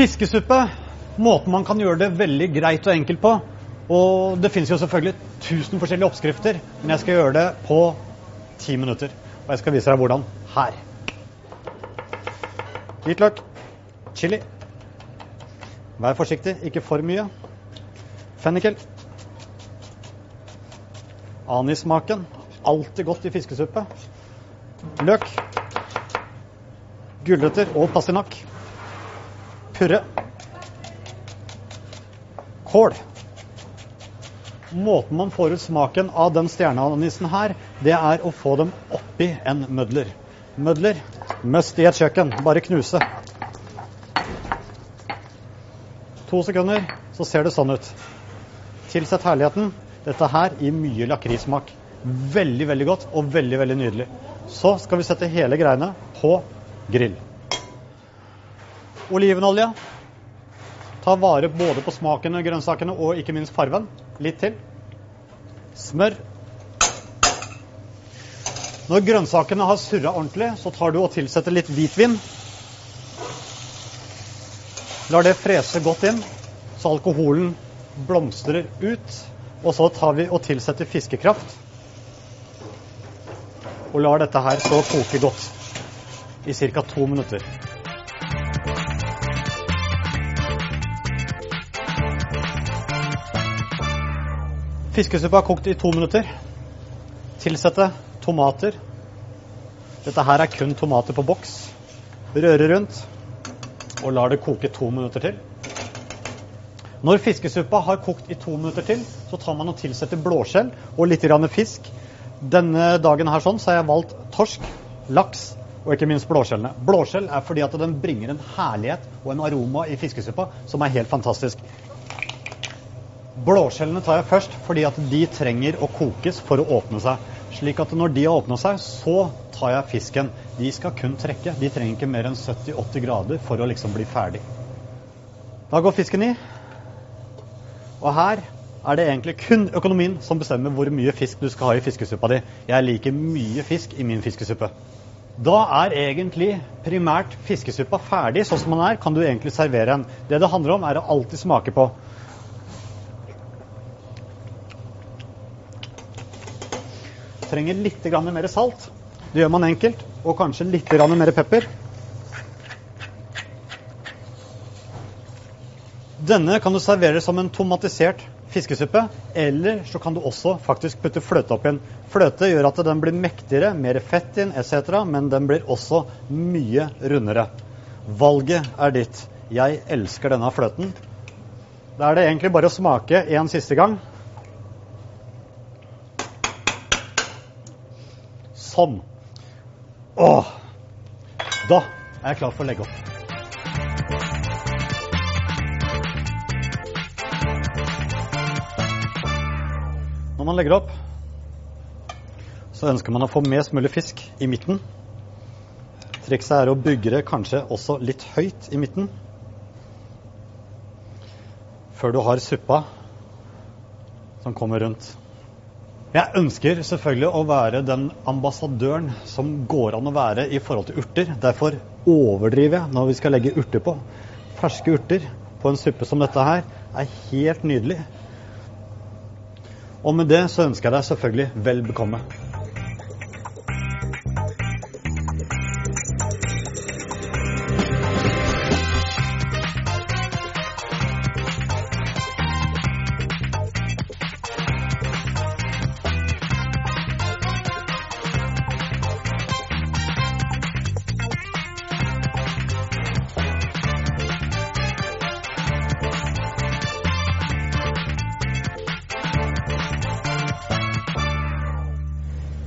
Fiskesuppe. Måten man kan gjøre det veldig greit og enkelt på. Og det finnes jo selvfølgelig 1000 forskjellige oppskrifter, men jeg skal gjøre det på ti minutter. Og jeg skal vise deg hvordan her. Hvitløk. Chili. Vær forsiktig, ikke for mye. Fennikel. Anissmaken. Alltid godt i fiskesuppe. Løk. Gulrøtter og pastinakk. Purre. Kål. Måten man får ut smaken av den stjerneanisen her, det er å få dem oppi en mødler. Mødler must i et kjøkken. Bare knuse. To sekunder, så ser det sånn ut. Tilsett herligheten. Dette her gir mye lakrissmak. Veldig, veldig godt og veldig, veldig nydelig. Så skal vi sette hele greiene på grill. Olivenolje. Ta vare både på smaken av grønnsakene og ikke minst farven. Litt til. Smør. Når grønnsakene har surra ordentlig, så tar du og tilsetter litt hvitvin. Lar det frese godt inn, så alkoholen blomstrer ut. Og så tar vi og tilsetter fiskekraft. Og lar dette her stå og koke godt i ca. to minutter. Fiskesuppa kokt i to minutter. Tilsette tomater. Dette her er kun tomater på boks. Røre rundt og lar det koke to minutter til. Når fiskesuppa har kokt i to minutter til, så tar man og tilsetter blåskjell og litt grann fisk. Denne dagen her sånn, så har jeg valgt torsk, laks og ikke minst blåskjellene. Blåskjell er fordi at den bringer en herlighet og en aroma i fiskesuppa som er helt fantastisk. Blåskjellene tar jeg først fordi at de trenger å kokes for å åpne seg. Slik at når de har åpna seg, så tar jeg fisken. De skal kun trekke. De trenger ikke mer enn 70-80 grader for å liksom bli ferdig. Da går fisken i. Og her er det egentlig kun økonomien som bestemmer hvor mye fisk du skal ha i fiskesuppa di. Jeg liker mye fisk i min fiskesuppe. Da er egentlig primært fiskesuppa ferdig sånn som den er. Kan du egentlig servere den. Det det handler om, er å alltid smake på. Trenger litt mer salt. Det gjør man enkelt. Og kanskje litt mer pepper. Denne kan du servere som en tomatisert fiskesuppe, eller så kan du også faktisk putte fløte oppi den. Fløte gjør at den blir mektigere, mer fett inn etc., men den blir også mye rundere. Valget er ditt. Jeg elsker denne fløten. Da er det egentlig bare å smake en siste gang. Sånn. Åh. Da er jeg klar for å legge opp. Når man legger opp, så ønsker man å få mest mulig fisk i midten. Trikset er å bygge det kanskje også litt høyt i midten. Før du har suppa som kommer rundt. Jeg ønsker selvfølgelig å være den ambassadøren som går an å være i forhold til urter. Derfor overdriver jeg når vi skal legge urter på. Ferske urter på en suppe som dette her er helt nydelig. Og med det så ønsker jeg deg selvfølgelig vel bekomme.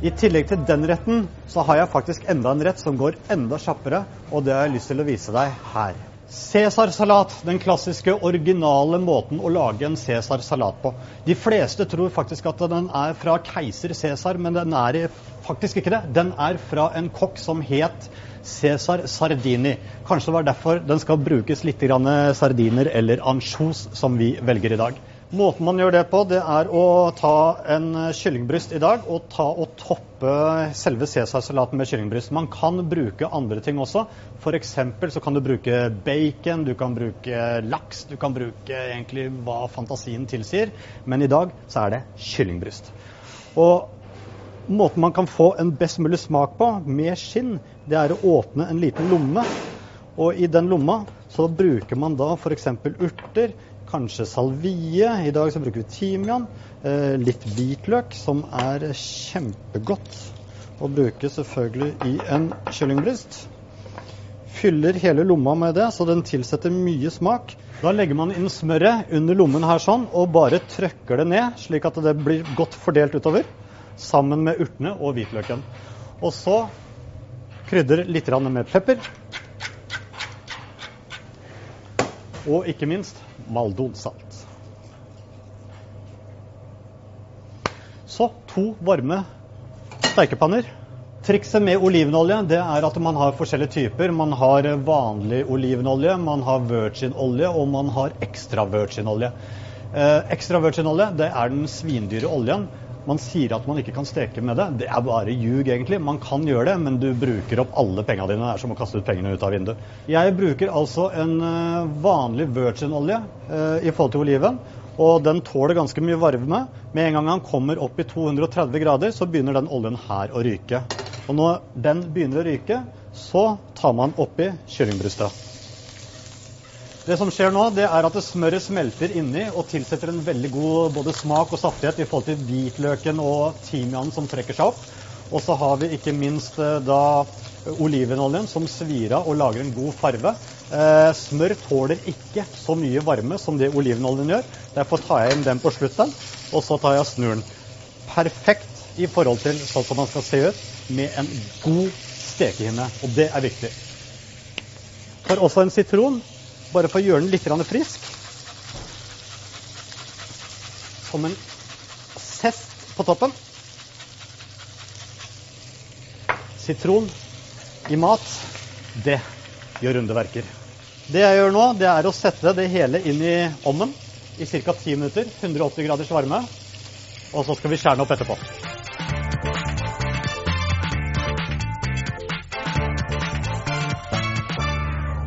I tillegg til den retten, så har jeg faktisk enda en rett som går enda kjappere, og det har jeg lyst til å vise deg her. Cæsarsalat, den klassiske, originale måten å lage en cæsarsalat på. De fleste tror faktisk at den er fra keiser Cæsar, men den er faktisk ikke det. Den er fra en kokk som het Cæsar Sardini. Kanskje det var derfor den skal brukes litt grann sardiner eller ansjos, som vi velger i dag. Måten man gjør det på, det er å ta en kyllingbryst i dag og ta og toppe selve cesarsalaten med kyllingbryst. Man kan bruke andre ting også. F.eks. så kan du bruke bacon, du kan bruke laks, du kan bruke egentlig hva fantasien tilsier. Men i dag så er det kyllingbryst. Og måten man kan få en best mulig smak på med skinn, det er å åpne en liten lomme. Og i den lomma så bruker man da f.eks. urter kanskje salvie. I dag så bruker vi timian. Eh, litt hvitløk, som er kjempegodt å bruke selvfølgelig i en kyllingbryst. Fyller hele lomma med det, så den tilsetter mye smak. Da legger man inn smøret under lommen her sånn, og bare trøkker det ned, slik at det blir godt fordelt utover. Sammen med urtene og hvitløken. Og så krydder litt med pepper. Og ikke minst maldonsalt. Så to varme steikepanner. Trikset med olivenolje det er at man har forskjellige typer. Man har vanlig olivenolje, man har virgin-olje og man har ekstra virgin-olje. Eh, ekstra virgin-olje det er den svindyre oljen man sier at man ikke kan steke med det. Det er bare ljug, egentlig. Man kan gjøre det, men du bruker opp alle pengene dine. Det er som å kaste ut pengene ut av vinduet. Jeg bruker altså en eh, vanlig virgin-olje eh, i forhold til oliven. Og den tåler ganske mye varme. Med en gang den kommer opp i 230 grader, så begynner den oljen her å ryke. Og når den begynner å ryke, så tar man oppi kyllingbrystet. Det som skjer nå, det er at smøret smelter inni og tilsetter en veldig god både smak og saftighet i forhold til hvitløken og timianen som trekker seg opp. Og så har vi ikke minst eh, da olivenoljen som svir av og lager en god farve. Eh, smør tåler ikke så mye varme som det olivenoljen gjør. Derfor tar jeg inn den på slutten, og så tar jeg snuren. Perfekt i forhold til sånn som man skal se ut med en god stekehinne. Og det er viktig. For også en sitron bare for å gjøre den litt frisk. Som en zest på toppen. Sitron i mat, det gjør rundeverker. Det jeg gjør nå, det er å sette det hele inn i ovnen i ca. 10 minutter. 180 graders varme. Og så skal vi skjære den opp etterpå.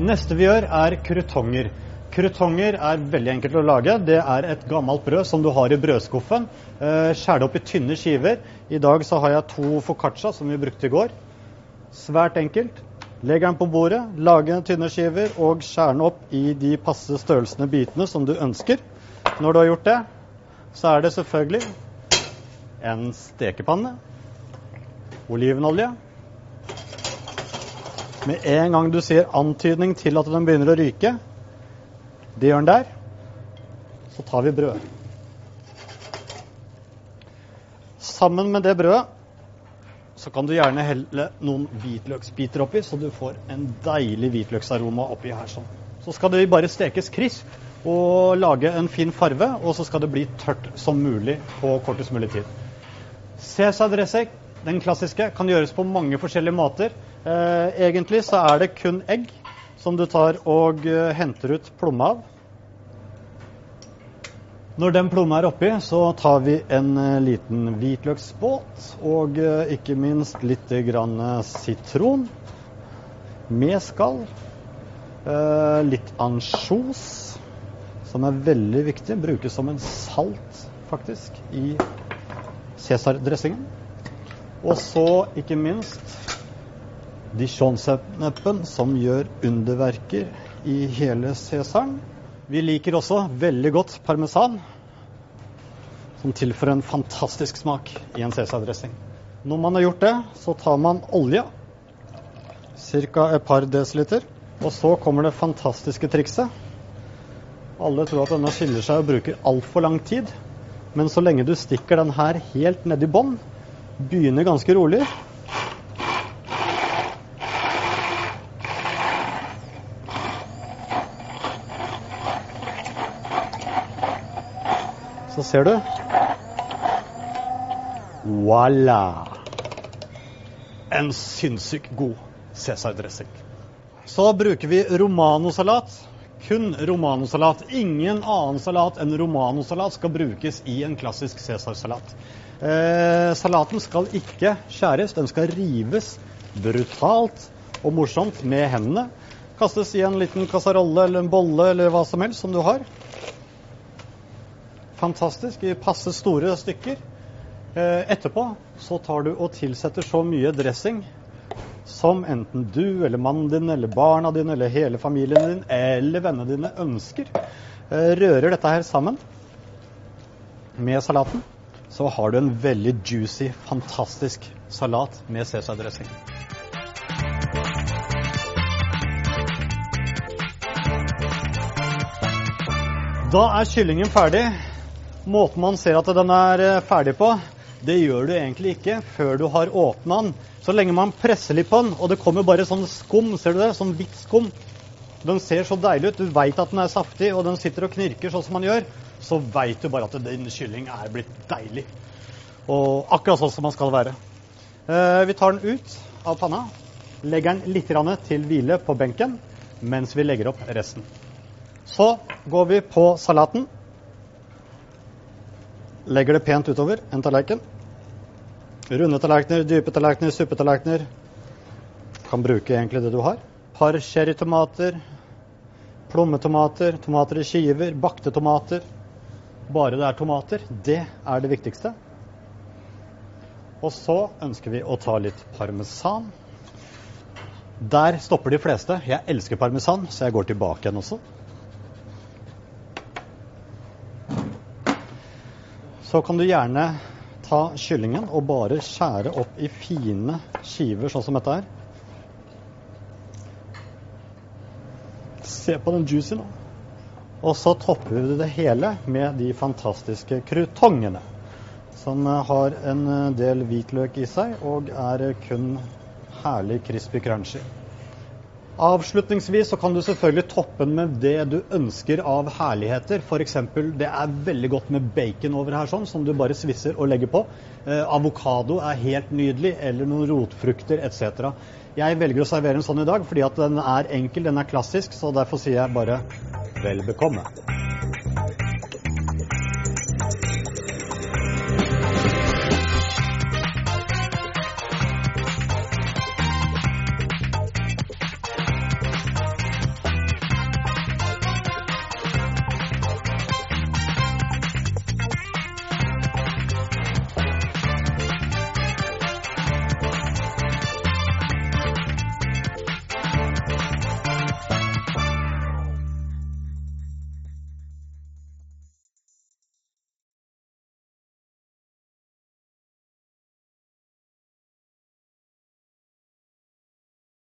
Neste vi gjør, er krutonger. Krutonger er veldig enkelt å lage. Det er et gammelt brød som du har i brødskuffen. Eh, skjær det opp i tynne skiver. I dag så har jeg to foccaccia som vi brukte i går. Svært enkelt. Legg den på bordet, lage tynne skiver og skjær den opp i de passe størrelsene bitene som du ønsker. Når du har gjort det, så er det selvfølgelig en stekepanne, olivenolje, med en gang du ser antydning til at den begynner å ryke, det gjør den der, så tar vi brød. Sammen med det brødet så kan du gjerne helle noen hvitløksbiter oppi, så du får en deilig hvitløksaroma oppi her. sånn. Så skal det bare stekes krisp og lage en fin farve, og så skal det bli tørt som mulig på kortest mulig tid. Cæsardressing, den klassiske, kan gjøres på mange forskjellige måter. Eh, egentlig så er det kun egg som du tar og eh, henter ut plomme av. Når den plomma er oppi, så tar vi en eh, liten hvitløksbåt og uh, ikke minst litt grann sitron med skall. litt ansjos, som er veldig viktig. Brukes som en salt, faktisk, i cæsardressingen. Og så, ikke minst, dijon-sennepen som gjør underverker i hele Cæsaren. Vi liker også veldig godt parmesan, som tilfører en fantastisk smak i en cæsardressing. Når man har gjort det, så tar man olje, ca. et par desiliter. Og så kommer det fantastiske trikset. Alle tror at denne skiller seg og bruker altfor lang tid. Men så lenge du stikker den her helt nedi bånn, begynner ganske rolig, Så ser du. Voilà! En sinnssykt god cæsardressing. Så bruker vi romanosalat. Kun romanosalat. Ingen annen salat enn romanosalat skal brukes i en klassisk cæsarsalat. Eh, salaten skal ikke skjæres, den skal rives brutalt og morsomt med hendene. Kastes i en liten kasserolle eller en bolle eller hva som helst som du har. Fantastisk i passe store stykker. Eh, etterpå så tar du og tilsetter så mye dressing som enten du eller mannen din eller barna dine eller hele familien din eller vennene dine ønsker. Eh, rører dette her sammen med salaten, så har du en veldig juicy, fantastisk salat med cæsardressing. Da er kyllingen ferdig. Måten man ser at den er eh, ferdig på, det gjør du egentlig ikke før du har åpna den. Så lenge man presser litt på den, og det kommer bare sånn skum, ser du det? Sånn hvitt skum. Den ser så deilig ut. Du veit at den er saftig, og den sitter og knirker sånn som man gjør. Så veit du bare at din kylling er blitt deilig. Og akkurat sånn som man skal være. Eh, vi tar den ut av panna. Legger den litt til hvile på benken mens vi legger opp resten. Så går vi på salaten. Legger det pent utover en tallerken. Runde tallerkener, dype tallerkener, suppetallerkener. Kan bruke egentlig det du har. Par cherrytomater, plommetomater, tomater i skiver, bakte tomater. Bare det er tomater. Det er det viktigste. Og så ønsker vi å ta litt parmesan. Der stopper de fleste. Jeg elsker parmesan, så jeg går tilbake igjen også. Så kan du gjerne ta kyllingen og bare skjære opp i fine skiver, sånn som dette her. Se på den juicy nå. Og så topper vi det hele med de fantastiske krutongene. Som har en del hvitløk i seg og er kun herlig crispy crunchy. Avslutningsvis så kan du selvfølgelig toppe med det du ønsker av herligheter. F.eks. det er veldig godt med bacon over her, sånn, som du bare svisser og legger på. Eh, avokado er helt nydelig, eller noen rotfrukter etc. Jeg velger å servere en sånn i dag fordi at den er enkel, den er klassisk, så derfor sier jeg bare vel bekomme.